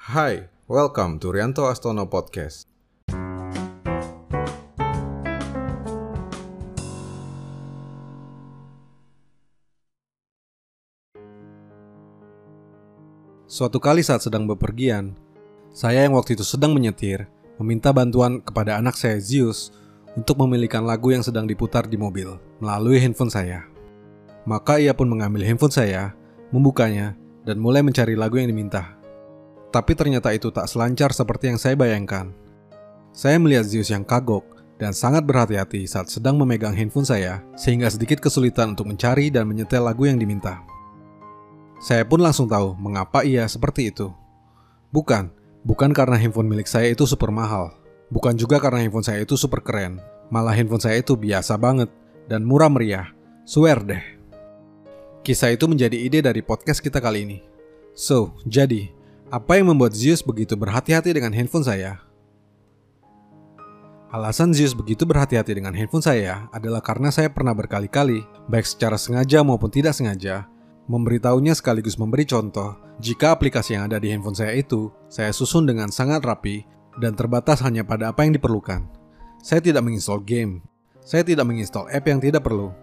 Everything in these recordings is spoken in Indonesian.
Hai, welcome to Rianto Astono Podcast. Suatu kali saat sedang bepergian, saya yang waktu itu sedang menyetir meminta bantuan kepada anak saya Zeus untuk memilihkan lagu yang sedang diputar di mobil melalui handphone saya. Maka ia pun mengambil handphone saya, membukanya, dan mulai mencari lagu yang diminta. Tapi ternyata itu tak selancar seperti yang saya bayangkan. Saya melihat Zeus yang kagok dan sangat berhati-hati saat sedang memegang handphone saya, sehingga sedikit kesulitan untuk mencari dan menyetel lagu yang diminta. Saya pun langsung tahu mengapa ia seperti itu. Bukan, bukan karena handphone milik saya itu super mahal. Bukan juga karena handphone saya itu super keren. Malah handphone saya itu biasa banget dan murah meriah. Swear deh. Kisah itu menjadi ide dari podcast kita kali ini. So, jadi, apa yang membuat Zeus begitu berhati-hati dengan handphone saya? Alasan Zeus begitu berhati-hati dengan handphone saya adalah karena saya pernah berkali-kali, baik secara sengaja maupun tidak sengaja, Memberitahunya sekaligus memberi contoh jika aplikasi yang ada di handphone saya itu saya susun dengan sangat rapi dan terbatas hanya pada apa yang diperlukan. Saya tidak menginstal game. Saya tidak menginstal app yang tidak perlu.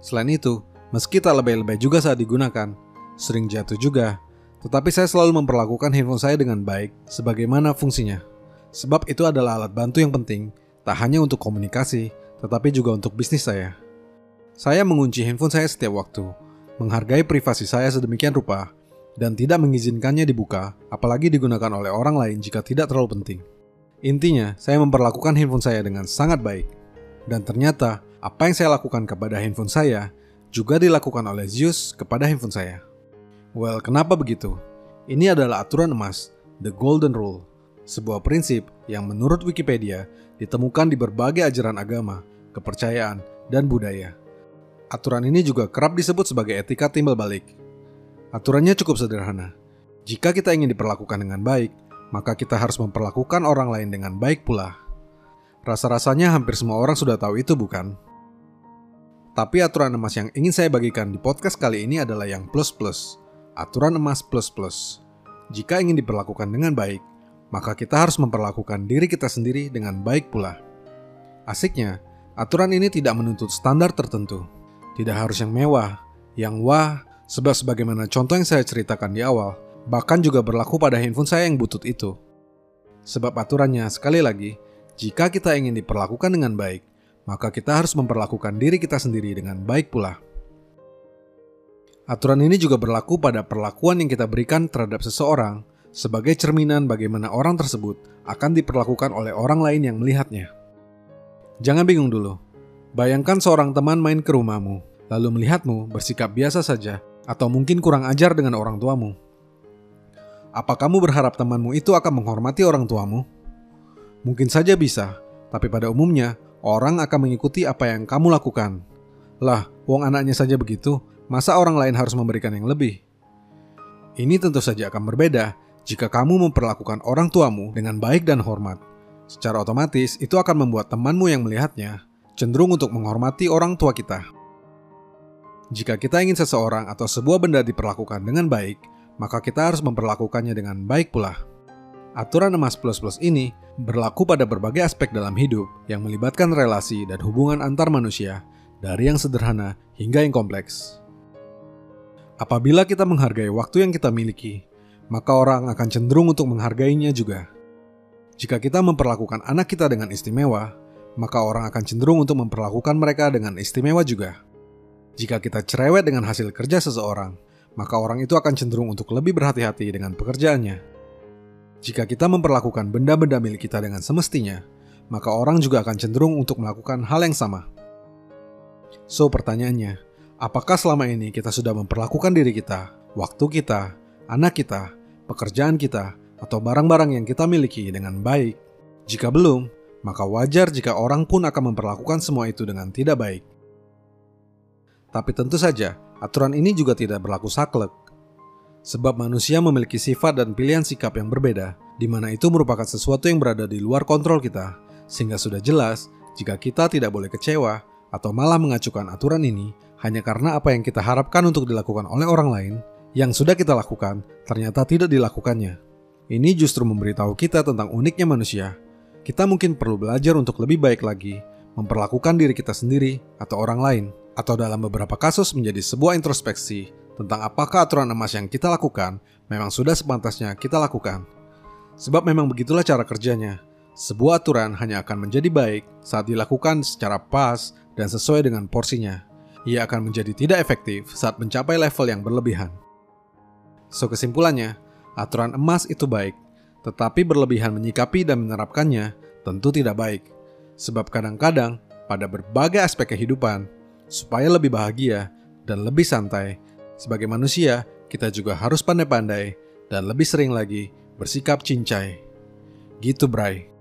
Selain itu, meski tak lebay-lebay juga saat digunakan, sering jatuh juga, tetapi saya selalu memperlakukan handphone saya dengan baik sebagaimana fungsinya. Sebab itu adalah alat bantu yang penting, tak hanya untuk komunikasi, tetapi juga untuk bisnis saya. Saya mengunci handphone saya setiap waktu, menghargai privasi saya sedemikian rupa, dan tidak mengizinkannya dibuka, apalagi digunakan oleh orang lain jika tidak terlalu penting. Intinya, saya memperlakukan handphone saya dengan sangat baik. Dan ternyata, apa yang saya lakukan kepada handphone saya juga dilakukan oleh Zeus kepada handphone saya. Well, kenapa begitu? Ini adalah aturan emas, the golden rule, sebuah prinsip yang menurut Wikipedia ditemukan di berbagai ajaran agama, kepercayaan, dan budaya. Aturan ini juga kerap disebut sebagai etika timbal balik. Aturannya cukup sederhana. Jika kita ingin diperlakukan dengan baik, maka kita harus memperlakukan orang lain dengan baik pula. Rasa-rasanya hampir semua orang sudah tahu itu, bukan? Tapi aturan emas yang ingin saya bagikan di podcast kali ini adalah yang plus-plus. Aturan emas plus-plus. Jika ingin diperlakukan dengan baik, maka kita harus memperlakukan diri kita sendiri dengan baik pula. Asiknya, aturan ini tidak menuntut standar tertentu. Tidak harus yang mewah, yang wah, sebab sebagaimana contoh yang saya ceritakan di awal, bahkan juga berlaku pada handphone saya yang butut itu. Sebab aturannya, sekali lagi, jika kita ingin diperlakukan dengan baik, maka kita harus memperlakukan diri kita sendiri dengan baik pula. Aturan ini juga berlaku pada perlakuan yang kita berikan terhadap seseorang sebagai cerminan bagaimana orang tersebut akan diperlakukan oleh orang lain yang melihatnya. Jangan bingung dulu, Bayangkan seorang teman main ke rumahmu, lalu melihatmu bersikap biasa saja, atau mungkin kurang ajar dengan orang tuamu. Apa kamu berharap temanmu itu akan menghormati orang tuamu? Mungkin saja bisa, tapi pada umumnya orang akan mengikuti apa yang kamu lakukan. Lah, wong anaknya saja begitu, masa orang lain harus memberikan yang lebih? Ini tentu saja akan berbeda jika kamu memperlakukan orang tuamu dengan baik dan hormat. Secara otomatis, itu akan membuat temanmu yang melihatnya cenderung untuk menghormati orang tua kita. Jika kita ingin seseorang atau sebuah benda diperlakukan dengan baik, maka kita harus memperlakukannya dengan baik pula. Aturan emas plus-plus ini berlaku pada berbagai aspek dalam hidup yang melibatkan relasi dan hubungan antar manusia, dari yang sederhana hingga yang kompleks. Apabila kita menghargai waktu yang kita miliki, maka orang akan cenderung untuk menghargainya juga. Jika kita memperlakukan anak kita dengan istimewa, maka orang akan cenderung untuk memperlakukan mereka dengan istimewa juga. Jika kita cerewet dengan hasil kerja seseorang, maka orang itu akan cenderung untuk lebih berhati-hati dengan pekerjaannya. Jika kita memperlakukan benda-benda milik kita dengan semestinya, maka orang juga akan cenderung untuk melakukan hal yang sama. So, pertanyaannya, apakah selama ini kita sudah memperlakukan diri kita, waktu kita, anak kita, pekerjaan kita, atau barang-barang yang kita miliki dengan baik? Jika belum, maka wajar jika orang pun akan memperlakukan semua itu dengan tidak baik. Tapi tentu saja, aturan ini juga tidak berlaku saklek. Sebab manusia memiliki sifat dan pilihan sikap yang berbeda, di mana itu merupakan sesuatu yang berada di luar kontrol kita, sehingga sudah jelas jika kita tidak boleh kecewa atau malah mengacukan aturan ini hanya karena apa yang kita harapkan untuk dilakukan oleh orang lain, yang sudah kita lakukan ternyata tidak dilakukannya. Ini justru memberitahu kita tentang uniknya manusia. Kita mungkin perlu belajar untuk lebih baik lagi, memperlakukan diri kita sendiri atau orang lain, atau dalam beberapa kasus menjadi sebuah introspeksi tentang apakah aturan emas yang kita lakukan memang sudah sepantasnya kita lakukan. Sebab memang begitulah cara kerjanya. Sebuah aturan hanya akan menjadi baik saat dilakukan secara pas dan sesuai dengan porsinya. Ia akan menjadi tidak efektif saat mencapai level yang berlebihan. So kesimpulannya, aturan emas itu baik, tetapi berlebihan menyikapi dan menerapkannya tentu tidak baik. Sebab kadang-kadang pada berbagai aspek kehidupan, supaya lebih bahagia dan lebih santai, sebagai manusia kita juga harus pandai-pandai dan lebih sering lagi bersikap cincai. Gitu, Bray.